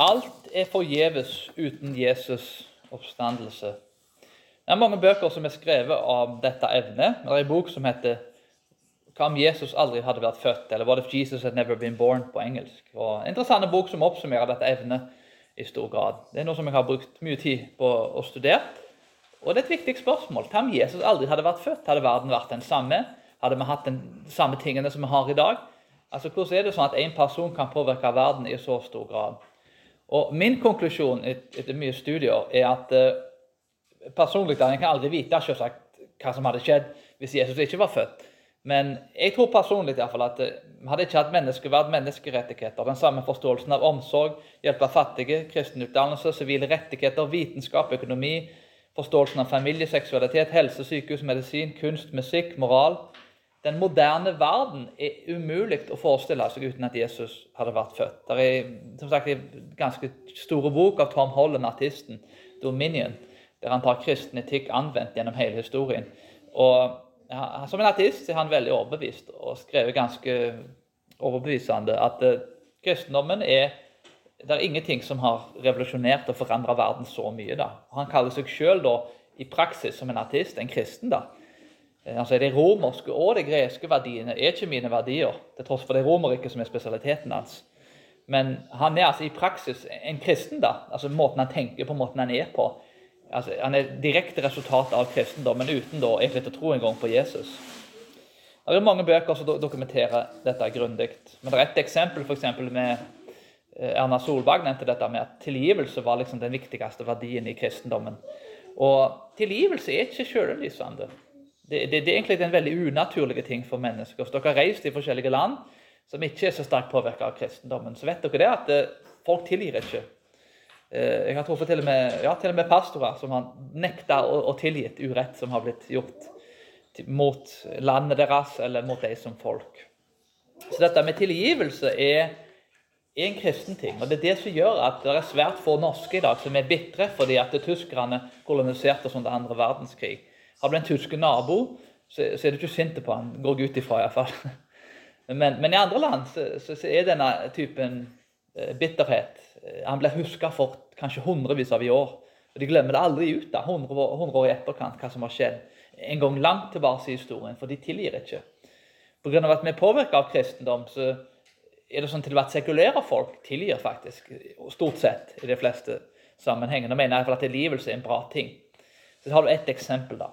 Alt er forgjeves uten Jesus' oppstandelse. Det er mange bøker som er skrevet om dette evnet. Det er en bok som heter 'Hva om Jesus aldri hadde vært født?' eller 'What if Jesus had never been born?' på engelsk. Og en interessant bok som oppsummerer dette evnet i stor grad. Det er noe som jeg har brukt mye tid på å studere. Og det er et viktig spørsmål. Hva om Jesus aldri hadde vært født? Hadde verden vært den samme? Hadde vi hatt de samme tingene som vi har i dag? Altså, Hvordan er det sånn at én person kan påvirke verden i så stor grad? Og Min konklusjon etter mye studier er at uh, personlig Jeg kan aldri vite selvsagt, hva som hadde skjedd hvis Jesus ikke var født. Men jeg tror personlig i hvert fall at vi uh, hadde ikke hatt menneskeverd, menneskerettigheter, den samme forståelsen av omsorg, hjelp av fattige, kristen utdannelse, sivile rettigheter, vitenskap, økonomi, forståelsen av familie, seksualitet, helse, sykehus, medisin, kunst, musikk, moral den moderne verden er umulig å forestille seg uten at Jesus hadde vært født. Det er som sagt, en ganske store bok av Tom Holland, artisten, 'Dominion', der han tar kristen etikk anvendt gjennom hele historien. Og ja, Som en artist er han veldig overbevist og skrevet ganske overbevisende at uh, kristendommen er det er ingenting som har revolusjonert og forandra verden så mye. da. Han kaller seg sjøl i praksis som en artist en kristen. da. Eh, altså De romerske og de greske verdiene er ikke mine verdier, til tross for det romerriket som er spesialiteten hans. Men han er altså i praksis en kristen, da. altså Måten han tenker på, måten han er på. Altså, han er direkte resultat av kristendommen uten da egentlig å tro engang på Jesus. Det er mange bøker som dokumenterer dette grundig. Men det er et eksempel eksempel, med eh, Erna Solberg nevnte dette med at tilgivelse var liksom den viktigste verdien i kristendommen. Og tilgivelse er ikke selvlysende det, det, det, er egentlig en veldig unaturlig ting for mennesker. Hvis dere har reist i forskjellige land som ikke er så sterkt påvirka av kristendommen, så vet dere det at eh, folk tilgir ikke. Eh, jeg har truffet til og med, ja, til og med pastorer som har nekta å, å tilgitt urett som har blitt gjort mot landet deres eller mot dem som folk. Så dette med tilgivelse er, er en kristen ting. Og det er det som gjør at det er svært få norske i dag som er bitre fordi at tyskerne koloniserte oss under andre verdenskrig. Har du en tysk nabo, så, så, er du ikke sint på han, går jeg ut ifra iallfall. Men, men i andre land så, så, så er denne typen eh, bitterhet eh, Han blir huska for kanskje hundrevis av i år. Og De glemmer det aldri ut da, 100 år, 100 år i etterkant hva som har skjedd en gang langt tilbake i historien, for de tilgir ikke. Pga. at vi er påvirka av kristendom, så er det sånn til at sekulære folk tilgir faktisk, stort sett i de fleste sammenhengene. Og mener iallfall at tilgivelse er en bra ting. Så har du ett eksempel, da.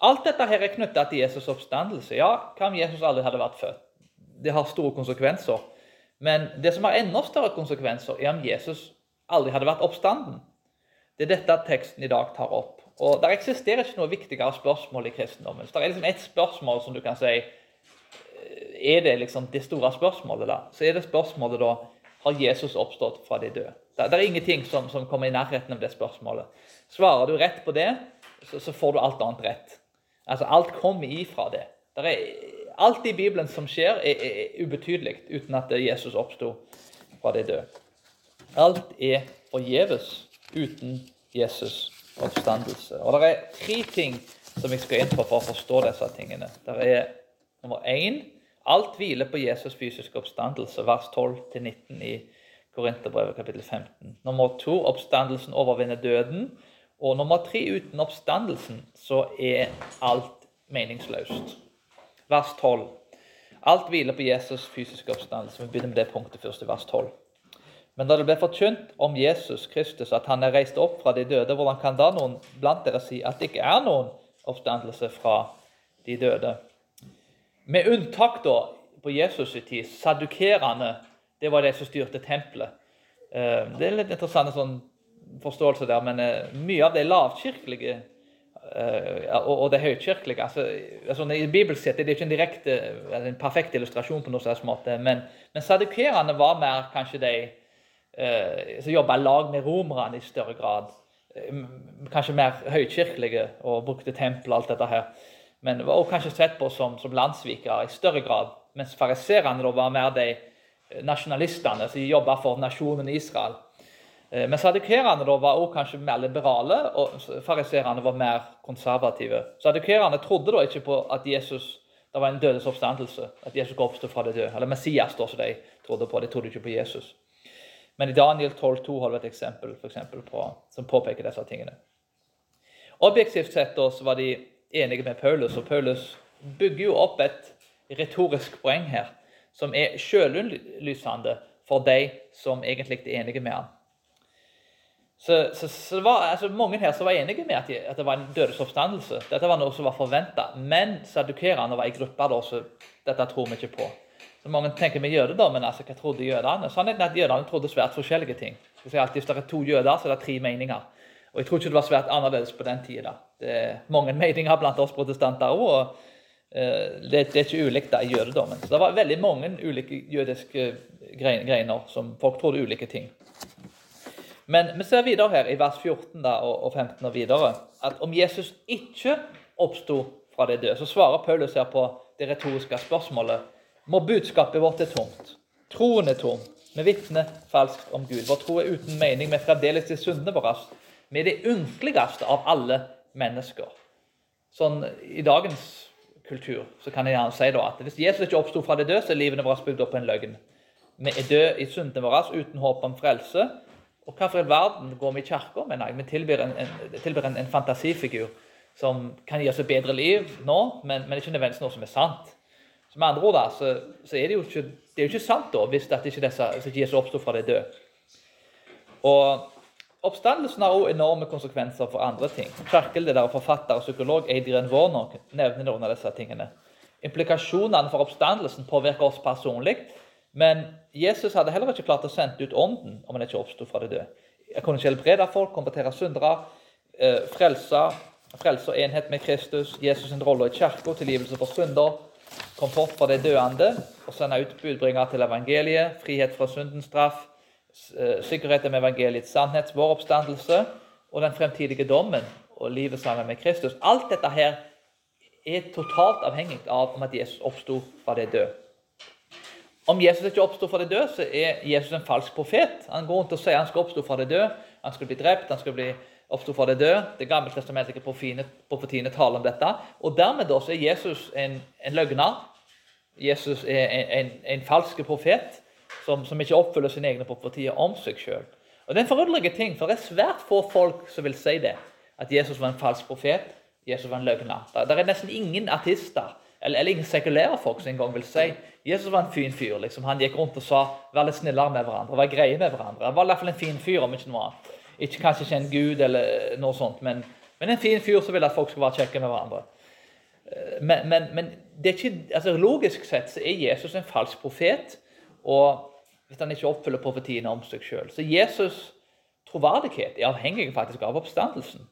Alt dette her er knytta til Jesus' oppstandelse. Ja, hva om Jesus aldri hadde vært født? Det har store konsekvenser. Men det som har enda større konsekvenser, er om Jesus aldri hadde vært oppstanden. Det er dette teksten i dag tar opp. Og Der eksisterer ikke noe viktigere spørsmål i kristendommen. Så det er liksom ett spørsmål som du kan si eh, Er det liksom det store spørsmålet, da? Så er det spørsmålet da Har Jesus oppstått fra de døde? Det er ingenting som, som kommer i nærheten av det spørsmålet. Svarer du rett på det, så, så får du alt annet rett. Altså, Alt kommer ifra det. det er, alt i Bibelen som skjer, er, er ubetydelig uten at Jesus oppsto fra de døde. Alt er forgjeves uten Jesus' oppstandelse. Og Det er tre ting som jeg skal inn på for å forstå disse tingene. Det er nummer én alt hviler på Jesus' fysiske oppstandelse, vers 12-19 i Korinterbrevet kapittel 15. Nummer to oppstandelsen overvinner døden. Og nummer tre, uten oppstandelsen så er alt meningsløst. Vers 12. Alt hviler på Jesus' fysiske oppstandelse. Vi begynner med det punktet først i vers 12. Men da det ble forkynt om Jesus Kristus, at han er reist opp fra de døde, hvordan kan da noen blant dere si at det ikke er noen oppstandelse fra de døde? Med unntak da på Jesus' i tid, sadukerende, det var de som styrte tempelet. Eh, det er litt interessant sånn forståelse der, men uh, mye av det lavkirkelige uh, og, det høykirkelige altså, altså I bibelsk sett er det ikke en direkte, en perfekt illustrasjon, på noen slags måte, men, men sadukerene var mer kanskje de uh, som jobba lag med romerne i større grad. Kanskje mer høykirkelige og brukte tempel og alt dette her. Men var også kanskje sett på som, som landssvikere i større grad. Mens fariserene var mer de nasjonalistene som jobba for nasjonen Israel. Eh, men sadukerene var også kanskje mer liberale, og fariserene var mer konservative. Sadukerene trodde da ikke på at Jesus det var en dødes oppstandelse, at Jesus oppsto fra det døde. Eller Messias, da, som de trodde på. De trodde ikke på Jesus. Men i Daniel 12,2 har vi et eksempel, for eksempel på, som påpeker disse tingene. Objektivt sett da, så var de enige med Paulus, og Paulus bygger jo opp et retorisk poeng her som er sjølinnlysende for de som egentlig er enige med ham. Så, så, så, det var altså, mange her som var enige med at, de, at det var en dødesoppstandelse. Dette var noe som var forventa. Men sadukerene var i gruppa da, så dette tror vi ikke på. Så Mange tenker gjør det da, men altså, hva trodde jødene? Sannheten er at jødene trodde svært forskjellige ting. Hvis det er to jøder, så er det tre meninger. Og Jeg tror ikke det var svært annerledes på den tida. Det er mange meninger blant oss protestanter òg. og uh, det, det, er ikke ulikt da i jødedommen. Så Det var veldig mange ulike jødiske greiner som folk trodde ulike ting. Men vi ser videre her i vers 14 da, og 15 og videre at om Jesus ikke oppsto fra de døde, så svarer Paulus her på det retoriske spørsmålet må budskapet vårt er tomt. Troen er tom. Vi vitner falskt om Gud. Vår tro er uten mening. Vi er fremdeles i syndene våre. Vi er det ynkeligste av alle mennesker. Sånn I dagens kultur så kan jeg gjerne si da at hvis Jesus ikke oppsto fra de døde, så er livene våre bygd opp på en løgn. Vi er døde i syndene våre uten håp om frelse. Og hva for all verden går vi i kirka med? Nei, vi tilbyr en, en, tilbyr en, en fantasifigur som kan gi oss et bedre liv nå, men, men ikke nødvendigvis noe som er sant. Så med andre ord da, så, så er det jo ikke, det er jo ikke sant da, hvis det ikke disse, hvis Jesus oppsto fra de døde. Og Oppstandelsen har også enorme konsekvenser for andre ting. Kirkeleder, forfatter og psykolog Adrian Warnock nevner noen av disse tingene. Implikasjonene for oppstandelsen påvirker oss personlig, men Jesus hadde heller ikke klart å sende ut ånden om han ikke oppsto fra de døde. Jeg kunne ikke helbrede folk, konvertere syndere, eh, frelse, frelse og enhet med Kristus, Jesus' sin rolle i kirka, tilgivelse for synder, komfort for de døende, og sende ut budbringer til evangeliet, frihet fra syndens straff, sikkerheten sikkerhet med evangeliets sannhet, vår oppstandelse og den fremtidige dommen og livet sammen med Kristus. Alt dette her er totalt avhengig av om at Jesus oppsto fra de døde. Om Jesus ikke oppstår fra de døde, så er Jesus en falsk profet. Han går rundt og sier han skal oppstå fra de døde, han skal bli drept, han skal bli oppstå fra de døde. Det gamle testamentlige profetiene taler om dette. Og Dermed da, så er Jesus en, en løgner. Jesus er en, en, en falsk profet som, som, ikke oppfyller sine egne profetier om seg sjøl. Det er en forunderlig ting, for det er svært få folk som vil si det. At Jesus var en falsk profet, Jesus var en løgner. Det er nesten ingen artister eller, eller sekulære folk som engang vil si Jesus var en fin fyr. liksom. Han gikk rundt og sa 'vær litt snillere med hverandre', vær greie med hverandre. Han var i hvert fall en fin fyr, om ikke noe annet. Ikke, kanskje ikke en gud eller noe sånt, men, men en fin fyr som ville at folk skulle være kjekke med hverandre. Eh, men, men, men ikke, altså, logisk sett så er Jesus en falsk profet, og hvis han ikke oppfyller profetiene om seg sjøl. Så Jesus' troverdighet er avhengig faktisk av oppstandelsen.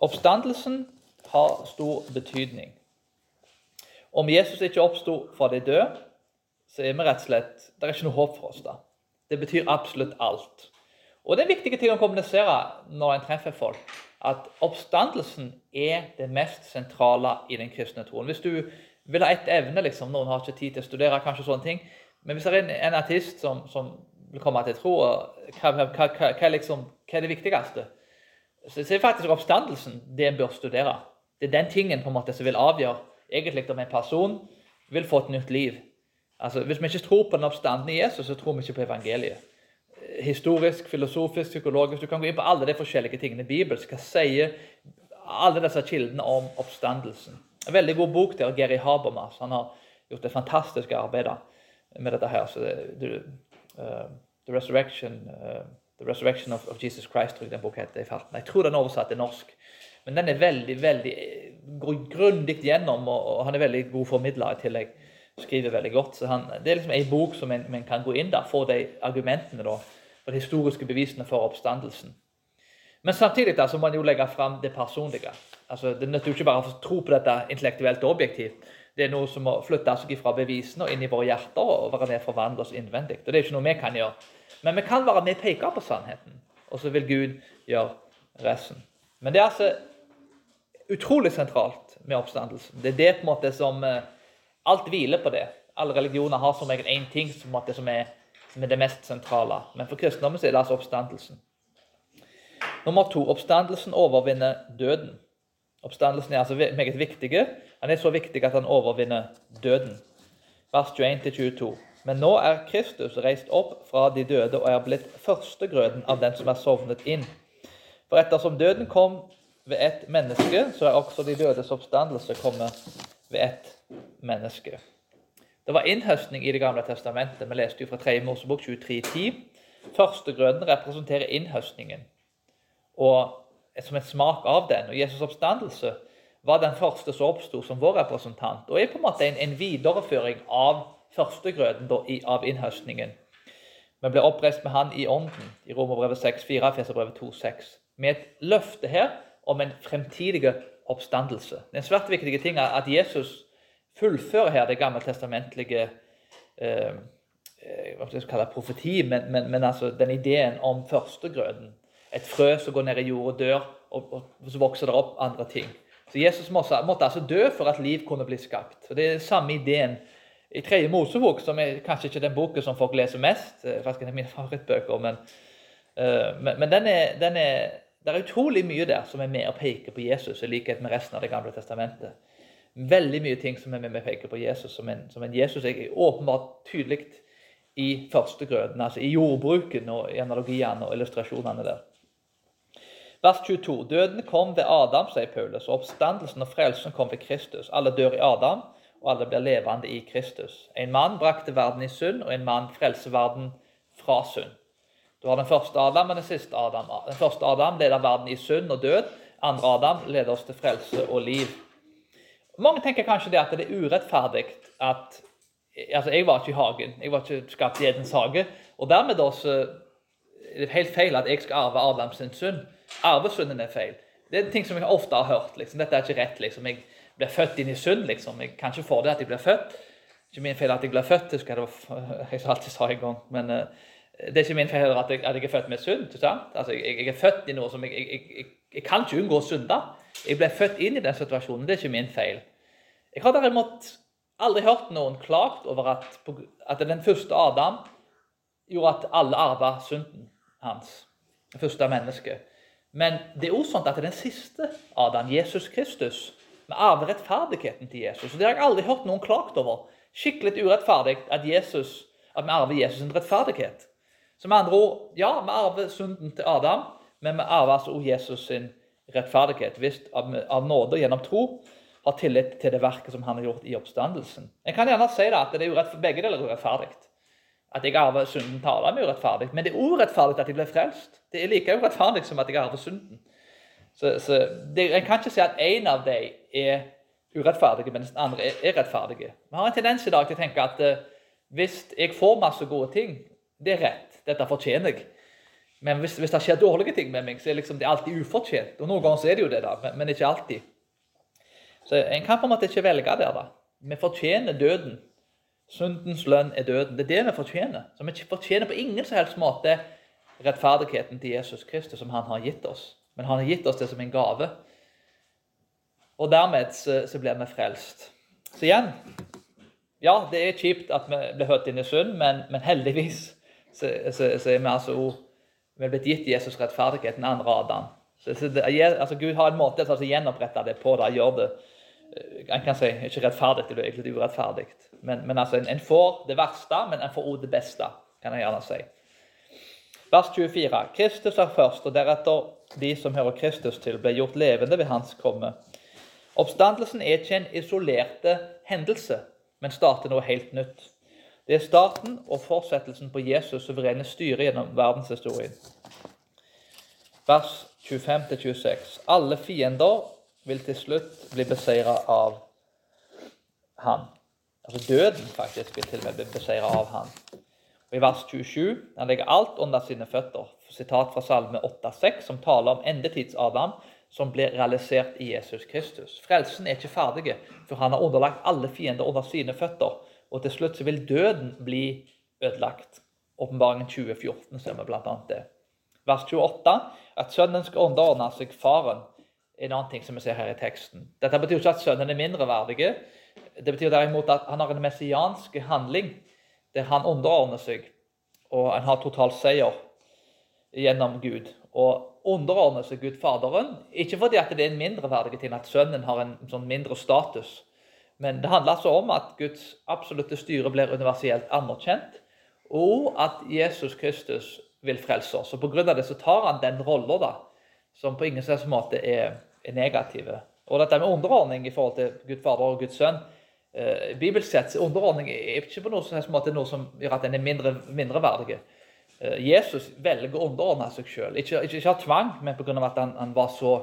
Oppstandelsen har stor betydning. Om Jesus ikke oppsto fra de døde, så er vi rett og slett Det er ikke noe håp for oss da. Det betyr absolutt alt. Og det er en viktig ting å kommunisere når en treffer folk, at oppstandelsen er det mest sentrale i den kristne troen. Hvis du vil ha ett evne, liksom, noen har ikke tid til å studere, kanskje sånne ting, men hvis det er en, en artist som, som, vil komme til tro, hva, hva, hva, liksom, hva, er det viktigste? Så det er faktisk oppstandelsen det en bør studere. Det er den tingen på en måte som vil avgjøre egentlig om en person vil få et nytt liv. Altså, Hvis vi ikke tror på den oppstanden i Jesus, så tror vi ikke på evangeliet. Historisk, filosofisk, psykologisk Du kan gå inn på alle de forskjellige tingene bibelsk. Hva sier alle disse kildene om oppstandelsen? En veldig god bok der, Geri Habermas. Han har gjort et fantastisk arbeid med dette her. Så det, uh, the, Resurrection, uh, the Resurrection of, of, Jesus Christ, tror jeg den boka heter i farten. Jeg tror den er oversatt til norsk. Men den er veldig veldig, går grundig gjennom, og, og, han er veldig god formidler i tillegg. Skriver veldig godt. så han, Det er liksom ei bok som en, en, kan gå inn der, få de argumentene da, og de historiske bevisene for oppstandelsen. Men samtidig da, så må man jo legge fram det personlige. Altså, det nytter jo ikke bare å tro på dette intellektuelt og objektivt. Det er noe som må flytte seg fra bevisene og inn i våre hjerter og være med forvandle oss innvendig. Og det er ikke noe vi kan gjøre. Men vi kan være med og peke på sannheten, og så vil Gud gjøre resten. Men det er altså utrolig sentralt med oppstandelsen. Det er det på en måte som eh, Alt hviler på det. Alle religioner har som regel én ting som, måte, som, er, som, er, det mest sentrale. Men for kristendommen er det altså oppstandelsen. Nummer to oppstandelsen overvinner døden. Oppstandelsen er altså meget viktig. Han er så viktig at han overvinner døden. Vers 21-22. Men nå er Kristus reist opp fra de døde og er blitt førstegrøden av den som er sovnet inn. For ettersom døden kom ved ett menneske, så er også de dødes oppstandelse kommet ved ett menneske. Det var innhøstning i Det gamle testamentet. Vi leste jo fra 3. Mosebok 23.10. Førstegrøden representerer innhøstningen og som en smak av den. Og Jesus' oppstandelse var den første som oppsto som vår representant, og er på en måte en, en videreføring av førstegrøden da, av innhøstningen. Vi ble oppreist med Han i ånden i Romerbrevet 6,4, Feserbrevet 2,6. Med et løfte her om en fremtidig oppstandelse. Det er en svært viktig ting at Jesus fullfører her det gammeltestamentlige eh, eh hva skal jeg kalle profeti, men, men, men altså den ideen om førstegrøden. Et frø som går ned i jorda og dør, og, og, så vokser det opp andre ting. Så Jesus måtte, måtte, altså dø for at liv kunne bli skapt. Og Det er den samme ideen i tredje Mosebok, som er kanskje ikke den boken som folk leser mest. Eh, faktisk en av mine favorittbøker, men, uh, men, men den er, den er, det er utrolig mye der som er med og peker på Jesus, i likhet med resten av Det gamle testamentet. Veldig mye ting som er med og peker på Jesus, som en, som en Jesus er åpenbart tydelig i førstegrøten, altså i jordbruken og i analogiene og illustrasjonene der. Vers 22. Døden kom ved Adam, sier Paulus, og oppstandelsen og frelsen kom ved Kristus. Alle dør i Adam, og alle blir levende i Kristus. En mann brakte verden i synd, og en mann frelser verden fra synd. Du har den første Adam og den siste Adam. Den første Adam leder verden i synd og død. Andre Adam leder oss til frelse og liv. Mange tenker kanskje det at det er urettferdig at altså Jeg var ikke i hagen. Jeg var ikke skapt i Edens hage. Og dermed også, er det helt feil at jeg skal arve Adams synd. Arvesynden er feil. Det er ting som jeg ofte har hørt. Liksom. Dette er ikke rett. Liksom. Jeg blir født inn i synd. Liksom. Jeg kan ikke få det at jeg blir født. Det er ikke min feil at jeg blir født. Det skal jeg alltid sa en gang. Men uh, det er ikke min feil at jeg, at jeg er født med synd. Altså, jeg, jeg, er født i noe som jeg, jeg, jeg kan ikke unngå å synde. Jeg ble født inn i den situasjonen. Det er ikke min feil. Jeg har derimot aldri hørt noen klagt over at, at den første Adam gjorde at alle arva synden hans. Det første mennesket. Men det er også sånn at den siste Adam, Jesus Kristus, vi arver rettferdigheten til Jesus. Og Det har jeg aldri hørt noen klagt over. Skikkelig urettferdig at, Jesus, at vi arver Jesus' en rettferdighet. Så med andre ord, ja, vi arver synden til Adam, men vi arver altså også Jesus sin rettferdighet. Hvis av, av nåde gjennom tro har tillit til det verket som han har gjort i oppstandelsen. En kan gjerne si da, at det er urett, begge deler urettferdig at jeg arver synden til Adam, er urettferdig. Men det er urettferdig at jeg blir frelst. Det er like urettferdig som at jeg arver synden. Så, så det, En kan ikke si at én av dem er urettferdige, mens den andre er, er rettferdige. Vi har en tendens i dag til å tenke at uh, hvis jeg får masse gode ting, det er rett. Dette fortjener jeg. Men hvis, hvis det skjer dårlige ting med meg, så er liksom det alltid ufortjent. Og Noen ganger så er det jo det, da, men, men ikke alltid. Så En kan på en måte ikke velge der. da. Vi fortjener døden Syndens lønn er døden. Det er det vi fortjener. Så Vi fortjener på ingen som helst måte rettferdigheten til Jesus Kristus som han har gitt oss. Men han har gitt oss det som en gave. Og dermed så, så blir vi frelst. Så igjen Ja, det er kjipt at vi blir hørt inn i synd, men, men heldigvis så, så, så, er vi altså vi er blitt gitt Jesus rettferdighet, den andre Adam. Så, det, altså Gud har en måte til å gjenopprette det på. det, gjør det en eh, kan si ikke rettferdig, det er egentlig urettferdig. Men, men altså, en, en, får det verste, men en får òg det beste, kan jeg gjerne si. Vers 24. Kristus er først, og deretter de som hører Kristus til, ble gjort levende ved hans komme. Oppstandelsen er ikke en isolerte hendelse, men starter noe helt nytt. Det er starten og fortsettelsen på Jesus' suverene styre gjennom verdenshistorien. Vers 25-26. Alle fiender vil til slutt bli beseira av han. Altså døden faktisk vil til og med bli beseira av han. Og I vers 27 han legger alt under sine føtter. Sitat fra Salme 8,6, som taler om endetids-Adam som blir realisert i Jesus Kristus. Frelsen er ikke ferdig, for han har underlagt alle fiender under sine føtter. Og til slutt så vil døden bli ødelagt. Åpenbaringen 2014 ser vi bl.a. det. Vers 28 at sønnen skal underordne seg faren en annen ting som vi ser her i teksten. Dette betyr ikke at sønnen er mindreverdig. Det betyr derimot at han har en messiansk handling der han underordner seg, og han har total seier gjennom Gud. Og underordner seg Gud Faderen, ikke fordi det er en mindreverdig ting at sønnen har en sånn mindre status, Men det handler altså om at Guds absolutte styre blir universelt anerkjent, og at Jesus Kristus vil frelse oss. Og Pga. det så tar han den rolla som på ingen slags måte er, er negative. Og dette med underordning i forhold til Gud Fader og Guds Sønn eh, Bibelsk sett underordning er ikke på noen slags måte noe som gjør at den er mindre, mindreverdig. Eh, Jesus velger å underordne seg sjøl. Ikke, ikke, ikke, av tvang, men pga. at han, han, var så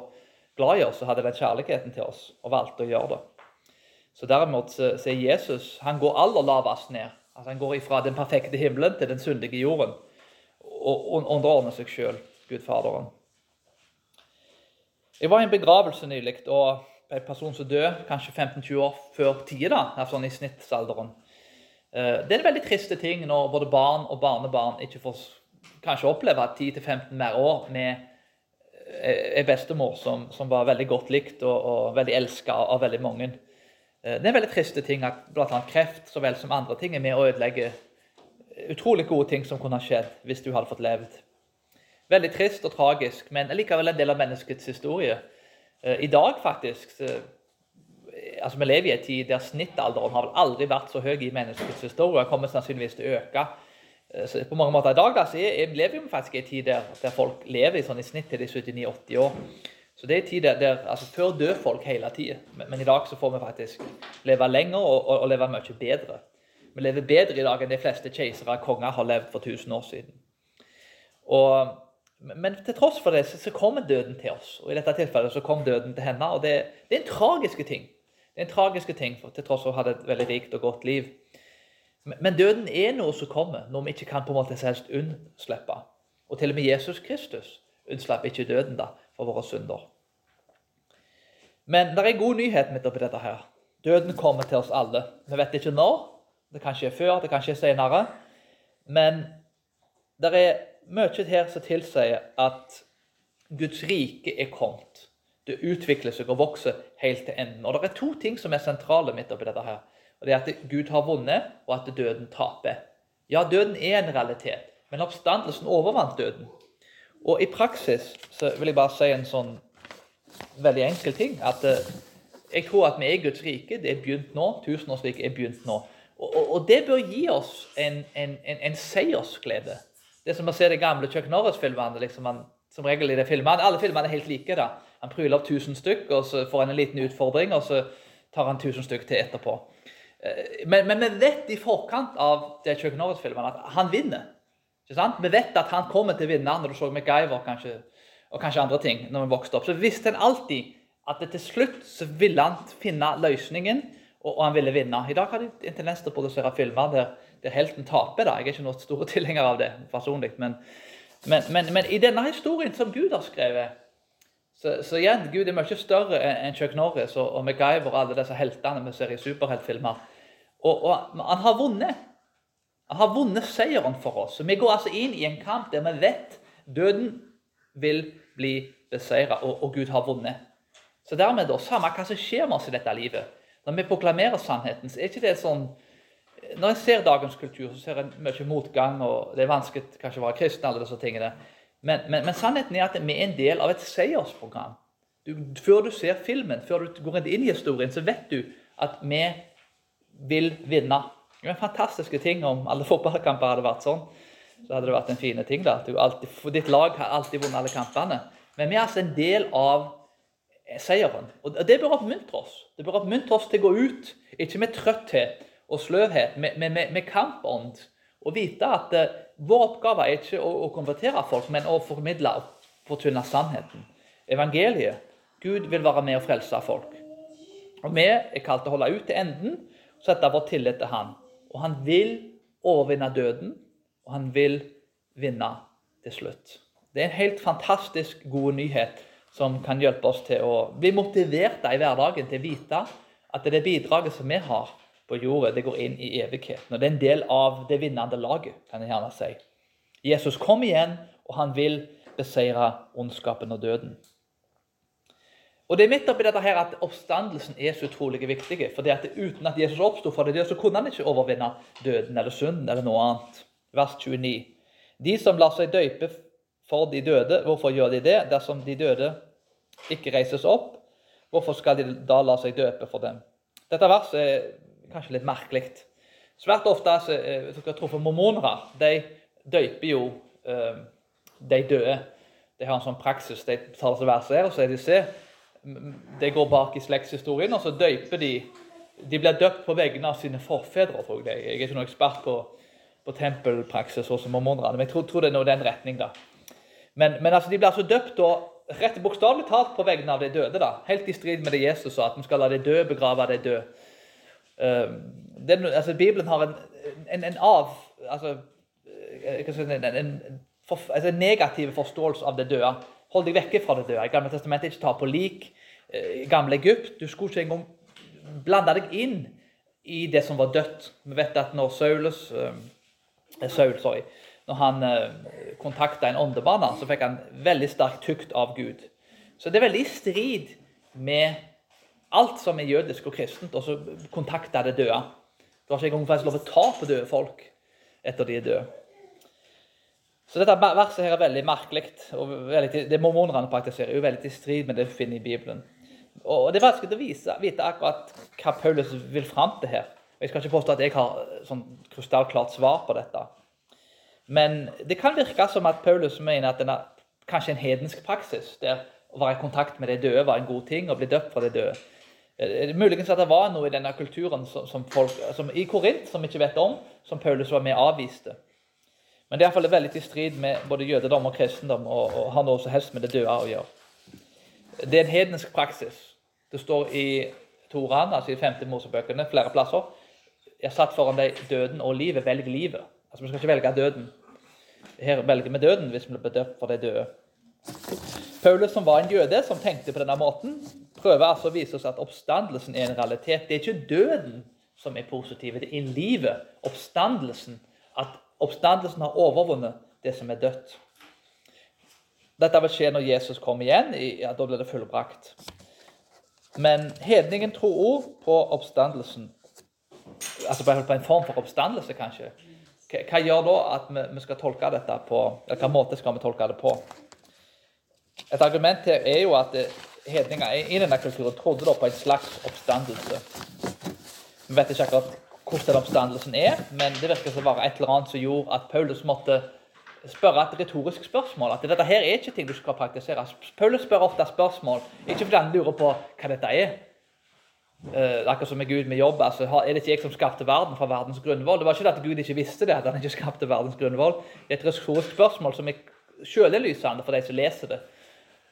glad i oss og hadde den kjærligheten til oss og valgte å gjøre det. Så derimot så, Jesus han går aller lavest ned. Altså Han går ifra den perfekte himmelen til den syndige jorden og underordner seg sjøl, Gud Faderen. Jeg var i en begravelse nylig og en person som døde kanskje 15-20 år før tida, altså i snittalderen. Eh, det er en veldig triste ting når både barn og barnebarn ikke får kanskje oppleve 10-15 mer år med eh, bestemor som, som, var veldig godt likt og, og veldig elska av veldig mange. Eh, det er en veldig triste ting at bl.a. kreft så vel som andre ting er med å ødelegge utrolig gode ting som kunne ha skjedd hvis du hadde fått levd. Veldig trist og tragisk, men likevel en del av menneskets historie. Eh, I dag, faktisk så, altså Vi lever i en tid der snittalderen har vel aldri vært så høy i menneskets historie. Den kommer sannsynligvis til å øke. Eh, så på mange måter I dag da, så er, lever vi faktisk i en tid der, der, folk lever i, sånn, i snitt til de 79-80 år. Så det er en tid der, altså Før dør folk hele tida, men, men, i dag så får vi faktisk leve lenger og, og, og leve mye bedre. Vi lever bedre i dag enn de fleste keisere og konger har levd for 1000 år siden. Og, men til tross for det så, så, kommer døden til oss. Og i dette tilfellet så kom døden til henne. Og det, det er en tragiske ting. Det er en tragiske ting, for til tross for at hun hadde et veldig rikt og godt liv. Men, men døden er noe som kommer, noe vi ikke kan på en måte helst unnslippe. Og til og med Jesus Kristus unnslapp ikke døden da, for våre synder. Men det er god nyhet midt oppi dette her. Døden kommer til oss alle. Vi vet ikke når, det kan skje før, det kan skje senere. Men det er mye her som tilsier at Guds rike er kommet. Det utvikler seg og vokser helt til enden. Og Det er to ting som er sentrale midt oppi dette. her. Og Det er at Gud har vunnet, og at døden taper. Ja, døden er en realitet, men oppstandelsen overvant døden. Og i praksis så vil jeg bare si en sånn veldig enkel ting. At eh, jeg tror at vi er Guds rike. Det er begynt nå. Tusenårsriket er begynt nå. Og, og, og, det bør gi oss en, en, en, en seiersglede. Det er som å se de gamle Chuck Norris-filmene. Liksom som regel i det filmene, Alle filmene er helt like. da. Han pryler opp 1000 stykk, og så får han en liten utfordring, og så tar han 1000 stykk til etterpå. Eh, men, vi vet i forkant av det Chuck Norris-filmene at han vinner. Ikke sant? Vi vet at han kommer til å vinne når du så MacGyver kanskje, og kanskje andre ting. når vi vokste opp. Så visste han alltid at til slutt så ville han finne løsningen og, og, han ville vinne. I dag har de en tendens til å produsere filmer der, der helten taper. da. Jeg er ikke noen store tilhenger av det personlig. Men, men, men, men, i denne historien som Gud har skrevet så, så igjen, Gud er mye større enn Chuck Norris og, og MacGyver og alle disse heltene vi ser i superheltfilmer. Og, og, han har vunnet. Har vunnet seieren for oss. Vi går altså inn i en kamp der vi vet døden vil bli beseira, og, og Gud har vunnet. Så dermed, da, samme hva som skjer med oss i dette livet, når vi proklamerer sannheten, så er ikke det sånn Når jeg ser dagens kultur, så ser jeg mye motgang, og det er vanskelig kanskje å være kristen, alle disse tingene. Men, men, men, sannheten er at vi er en del av et seiersprogram. Du, før du ser filmen, før du går inn i historien, så vet du at vi vil vinne. Det er fantastiske ting om alle fotballkamper hadde vært sånn. Så hadde det vært en fin ting. da. Alltid, for ditt lag har alltid vunnet alle kampene. Men vi er altså en del av seieren. Og Det bør oppmuntre oss. Det bør oppmuntre oss til å gå ut, ikke med trøtthet og sløvhet, med, med, med kampånd. Og vite at uh, vår oppgave er ikke å, å, konvertere folk, men å formidle og fortynne sannheten. Evangeliet. Gud vil være med og frelse folk. Og Vi er kalt til å holde ut til enden og sette vår tillit til Han. Og Han vil overvinne døden, og Han vil vinne til slutt. Det er en helt fantastisk god nyhet som kan hjelpe oss til å bli motiverte i hverdagen til å vite at det bidraget som vi har på jorda, det går inn i evigheten. Og Det er en del av det vinnende laget, kan jeg gjerne si. Jesus kom igjen, og han vil beseire ondskapen og døden. Og Det er midt oppi dette her at oppstandelsen er så utrolig viktig. for at Uten at Jesus oppsto fra det døde, så kunne han ikke overvinne døden eller synden eller noe annet. Vers 29. De som lar seg døype for de døde, hvorfor gjør de det? Dersom de døde ikke reises opp, hvorfor skal de da la seg døpe for dem? Dette verset er kanskje litt merkelig. Svært ofte så, så dere har truffet mormonere, de døyper jo eh, de døde. De har en sånn praksis. De tar disse versene her, og så er de se. De går bak i slektshistorien, og så døyper de De blir døpt på vegne av sine forfedre, tror jeg. Jeg er ikke noen ekspert på, på tempelpraksis og mormonerne, men jeg tror, tror, det er noe i den retning. da. Men, men altså, de blir altså døpt og rett bokstavelig talt på vegne av de døde. da. Helt i strid med det Jesus sa, at vi skal la de døde begrave de døde. Uh, den, altså, Bibelen har en, en, en av altså, si, en, en, for, altså, negativ forståelse av det døde. Hold deg vekke fra det døde. Gamle testamentet ikke ta på lik. I gamle Egypt du skulle ikke engang blande deg inn i det som var dødt. Vi vet at når Saulus, uh, Saul sorry, når han uh, kontakta en åndemann, så fikk han veldig sterk tukt av Gud. Så det er veldig i strid med alt som er jødisk og kristent, og så kontakte det døde. Du har ikke engang lov å ta på døde folk etter de er døde. Så dette verset her er veldig merkelig. og veldig, Det mormonerne praktiserer, er jo veldig i strid med det du finner i Bibelen. Og Det er vanskelig å vise, vite akkurat hva Paulus vil fram til her. Jeg skal ikke påstå at jeg har sånn krystallklart svar på dette. Men det kan virke som at Paulus mener at denne, kanskje en hedensk praksis, der å være i kontakt med de døde var en god ting, og bli døpt fra de døde. Eh, muligens at det var noe i denne kulturen som, som folk, som i Korint som vi ikke vet om, som Paulus var med og avviste. Men det er iallfall veldig i strid med både jødedom og kristendom og, og har noe som helst med det døde å gjøre. Det er en hedensk praksis. Det står i Toran, altså i femte Mosebøkene, flere plasser. Jeg satt foran deg døden og livet. Velg livet. Altså, Vi skal ikke velge døden. Her velger vi døden hvis vi blir døpt for de døde. Paulus, som var en jøde som tenkte på denne måten, prøver altså å vise oss at oppstandelsen er en realitet. Det er ikke døden som er positiv, det er livet, oppstandelsen. At oppstandelsen har overvunnet det som er dødt. Dette vil skje når Jesus kommer igjen. Ja, da blir det fullbrakt. Men hedningen tror òg på oppstandelsen. Altså på en form for oppstandelse, kanskje. Hva gjør da at vi, skal tolke dette på Eller hvilken måte skal vi tolke det på? Et argument her er jo at hedninger i denne kulturen trodde på en slags oppstandelse. Vi vet ikke akkurat hvordan oppstandelsen er, men det virker som å være et eller annet som gjorde at Paulus måtte spørre et retorisk spørsmål. At dette her er ikke ting du skal praktisere. Paulus spør ofte spørsmål, ikke fordi han lurer på hva dette er. Uh, akkurat som med Gud med jobb. altså Er det ikke jeg som skapte verden fra verdens grunnvoll? Det var ikke det at Gud ikke visste det, at han ikke skapte verdens grunnvoll. Det er et retorisk spørsmål som er sjølelysende for de som leser det.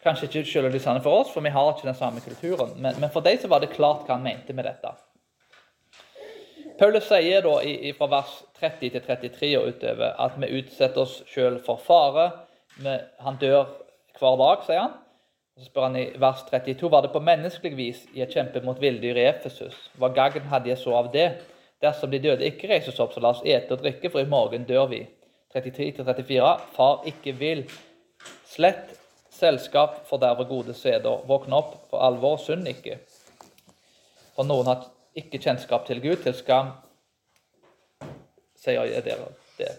Kanskje ikke sjølelysende for oss, for vi har ikke den samme kulturen. Men, men, for de så var det klart hva han mente med dette. Paulus sier da i, i, fra vers 30 til 33 og utover at vi utsetter oss sjøl for fare. Han dør hver dag, sier han. Så spør han i vers 32 var det på menneskelig vis jeg kjempet mot villdyr i Efesus. Hva gagn hadde jeg så av det? Dersom de døde ikke reises opp, så la oss ete og drikke, for i morgen dør vi. 33-34. Far ikke vil. Slett selskap forderver gode seder. Våkne opp, for alvor, synd ikke. For noen har ikke kjennskap til Gud, til skam, sier jeg dere det.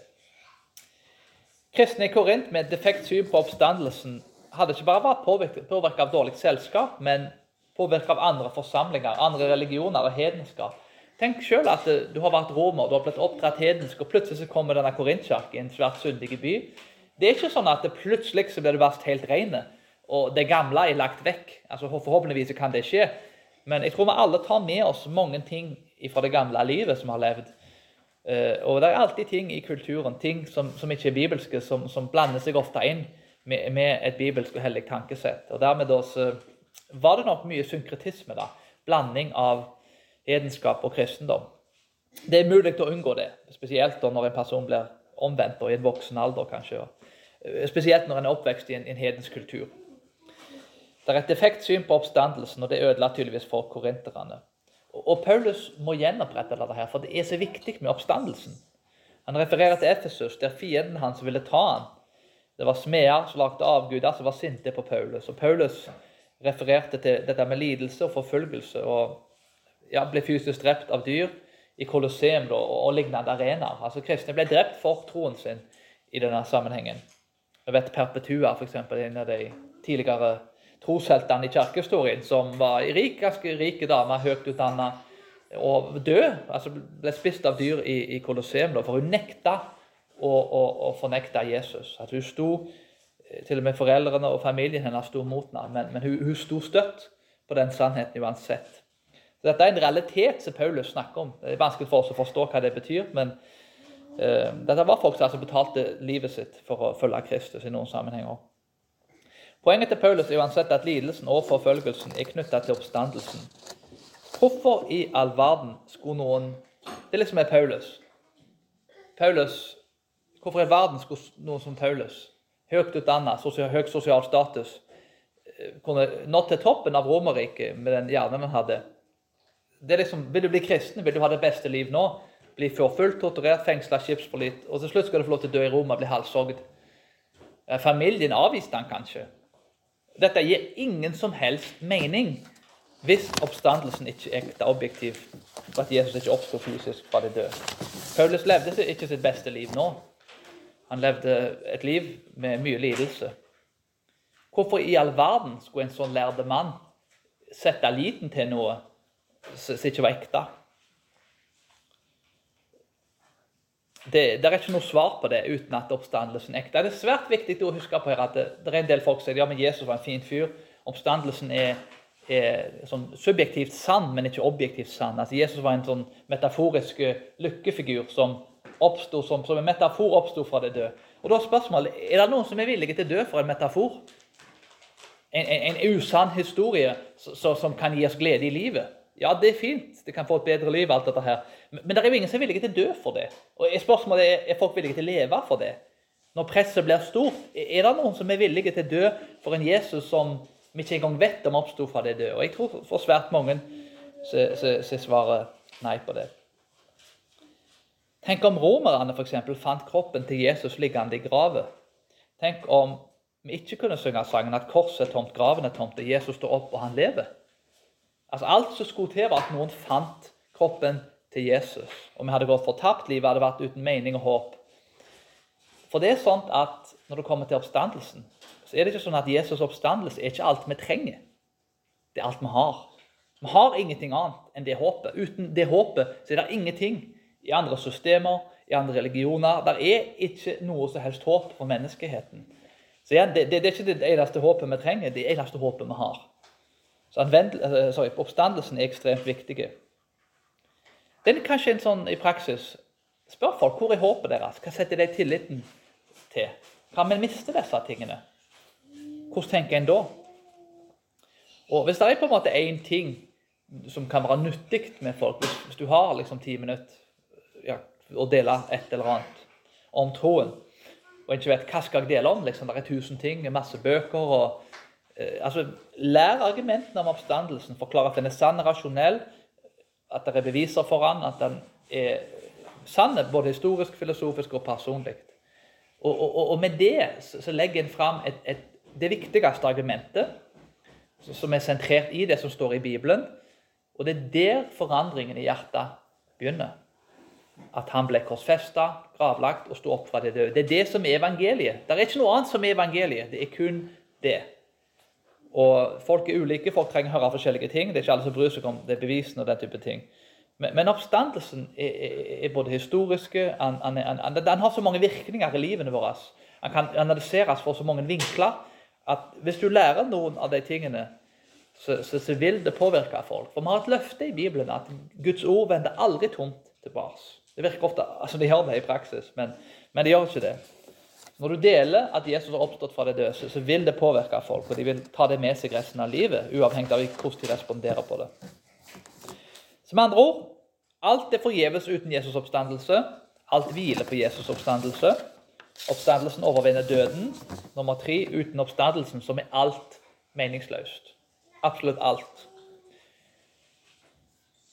Kristne i Korint med defekt syn på oppstandelsen hadde ikke bare vært påvirket av dårlig selskap, men påvirket av andre forsamlinger, andre religioner og hedenskap. Tenk selv at du har vært romer, du har blitt oppdratt hedensk, og plutselig så kommer denne Korintkirken i en svært syndig by. Det er ikke sånn at det plutselig så blir du verst helt rene, og det gamle er lagt vekk. Altså Forhåpentligvis kan det skje. Men jeg tror vi alle tar med oss mange ting fra det gamle livet som har levd. Uh, og det er alltid ting i kulturen, ting som, som ikke er bibelske, som, som blander seg ofte inn med, med et bibelsk og hellig tankesett. Og Dermed da så var det nok mye synkretisme. da, Blanding av hedenskap og kristendom. Det er mulig å unngå det, spesielt når en person blir omvendt og i en voksen alder. kanskje. Eh, spesielt når en er oppvekst i en, en hedensk kultur. Det er et defekt syn på oppstandelsen, og det ødela tydeligvis for korinterne. Og, Paulus må gjenopprette dette, her, for det er så viktig med oppstandelsen. Han refererer til Efesus, der fienden hans ville ta han. Det var smeder som lagde avguder, som var sinte på Paulus. Og Paulus refererte til dette med lidelse og forfølgelse og ja, ble fysisk drept av dyr i Colosseum og, og lignende arenaer. Altså Kristne ble drept for troen sin i denne sammenhengen. Vi vet Perpetua, f.eks., en av de tidligere trosheltene i kirkehistorien, som var rik, ganske rike damer, høyt utdanna, og død. altså Ble spist av dyr i, i Colosseum. For hun nekta å, å, å, fornekte Jesus. At hun sto, Til og med foreldrene og familien hennes sto mot henne, men, men hun, hun sto støtt på den sannheten uansett. Så Dette er en realitet som Paulus snakker om. Det er vanskelig for oss å forstå hva det betyr. men uh, Dette var folk som altså betalte livet sitt for å følge Kristus i noen sammenhenger. Poenget til Paulus er uansett at lidelsen og forfølgelsen er knytta til oppstandelsen. Hvorfor i all verden skulle noen Det liksom er Paulus. Paulus Hvorfor i verden skulle noen som Paulus, høyt utdanna, sosial, høy sosial status, eh, kunne nådd til toppen av Romerriket med den hjernen han hadde? Det er liksom, Vil du bli kristen, vil du ha det beste liv nå? Bli forfulgt, torturert, fengsla, skipsforlit, og til slutt skal du få lov til å dø i Roma bli halshogd. Familien avviste han kanskje. Dette gir ingen som helst mening hvis oppstandelsen ikke er ekte objektiv, og at Jesus ikke oppsto fysisk fra de døde. Paulus levde ikke sitt beste liv nå. Han levde et liv med mye lidelse. Hvorfor i all verden skulle en sånn lærde mann sette liten til noe som ikke var ekte? Det, det, er ikke noe svar på det uten at oppstandelsen er ekte. Det er svært viktig å huske på her at det, det er en del folk som sier ja, men Jesus var en fin fyr. Oppstandelsen er, er sånn subjektivt sann, men ikke objektivt sann. Altså, Jesus var en sånn metaforisk lykkefigur som oppstod, som, som, en metafor oppsto fra det døde. Og da er spørsmålet er det noen som er villige til å dø for en metafor. En, en, en usann historie så, så, som kan gi oss glede i livet. Ja, det er fint. Det kan få et bedre liv. alt dette her. Men det er jo ingen som er villige til å dø for det. Og spørsmålet er, er folk villige til å leve for det. Når presset blir stort, er det noen som er villige til å dø for en Jesus som vi ikke engang vet om oppsto fra det døde? Og jeg tror for svært mange så, så, så svarer nei på det. Tenk om romerne f.eks. fant kroppen til Jesus liggende i graven. Tenk om vi ikke kunne synge sangen at korset er tomt, graven er tomt, og Jesus står opp og han lever. Altså Alt som skulle til, var at noen fant kroppen til Jesus. Og vi hadde gått fortapt. Livet hadde vært uten mening og håp. For det er sånn at når det kommer til oppstandelsen, så er det ikke sånn at Jesus' oppstandelse er ikke alt vi trenger. Det er alt vi har. Vi har ingenting annet enn det håpet. Uten det håpet så er det ingenting i andre systemer, i andre religioner. Det er ikke noe som helst håp for menneskeheten. Så igjen, det, det, det er ikke det eneste håpet vi trenger, det er det eneste håpet vi har. Så eh, sorry, oppstandelsen er ekstremt viktig. Den er kanskje en sånn i praksis Spør folk hvor er håpet deres. Hva setter de tilliten til? Kan vi miste disse tingene? Hvordan tenker en da? Og Hvis det er på en måte én ting som kan være nyttig med folk, hvis, du har liksom ti minutter ja, å dele et eller annet om troen, og ikke vet hva skal jeg dele om, liksom, det er tusen ting, masse bøker og Eh, altså, Lær argumentene om oppstandelsen. Forklar at den er sann rasjonell. At det er beviser for han, at han er sann både historisk, filosofisk og personlig. Og, og, og, med det så legger en fram et, et, det viktigste argumentet, som er sentrert i det som står i Bibelen. Og det er der forandringen i hjertet begynner. At han ble korsfesta, gravlagt og sto opp fra de døde. Det er det som er evangeliet. Det er ikke noe annet som er evangeliet. Det er kun det. Og Folk er ulike, folk trenger å høre forskjellige ting. Det er ikke alle som bryr seg om det bevisene og den type ting. Men, men oppstandelsen er, er, er, både historiske Den har så mange virkninger i livene våre. Den kan analyseres for så mange vinkler at hvis du lærer noen av de tingene, så, så, så vil det påvirke folk. For vi har et løfte i Bibelen at Guds ord vender aldri tomt tilbake. Det virker ofte, altså De gjør det i praksis, men, men de gjør ikke det. Når du deler at Jesus har oppstått fra det døde, så vil det påvirke folk, og de vil ta det med seg resten av livet, uavhengig av hvordan de responderer på det. Så med andre ord alt er forgjeves uten Jesus' oppstandelse. Alt hviler på Jesus' oppstandelse. Oppstandelsen overvinner døden. Nummer tre uten oppstandelsen, som er alt meningsløst. Absolutt alt.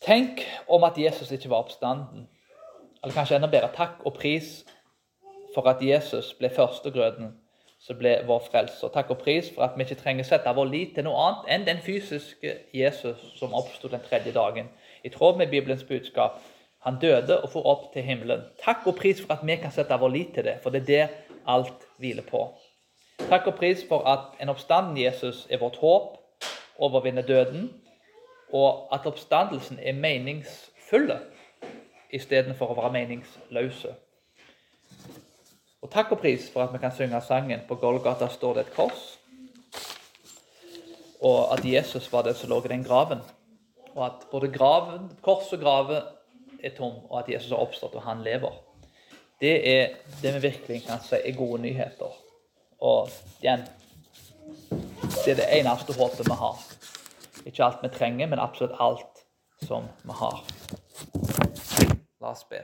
Tenk om at Jesus ikke var oppstanden. Eller kanskje enda bedre takk og pris for at Jesus ble førstegrøden som ble vår frelser. Takk og pris for at vi ikke trenger sette vår lit til noe annet enn den fysiske Jesus som oppsto den tredje dagen. I tråd med Bibelens budskap. Han døde og for opp til himmelen. Takk og pris for at vi kan sette vår lit til det, for det er det alt hviler på. Takk og pris for at en oppstanden Jesus er vårt håp, overvinner døden, og at oppstandelsen er meningsfulle istedenfor å være meningsløse. Og takk og pris for at vi kan synge sangen 'På Golgata står det et kors', og at Jesus var det som lå i den graven. Og at både graven, kors og grave er tom, og at Jesus har oppstått, og han lever. Det er det vi virkelig kan si er gode nyheter. Og igjen Det er det eneste håpet vi har. Ikke alt vi trenger, men absolutt alt som vi har. La oss be.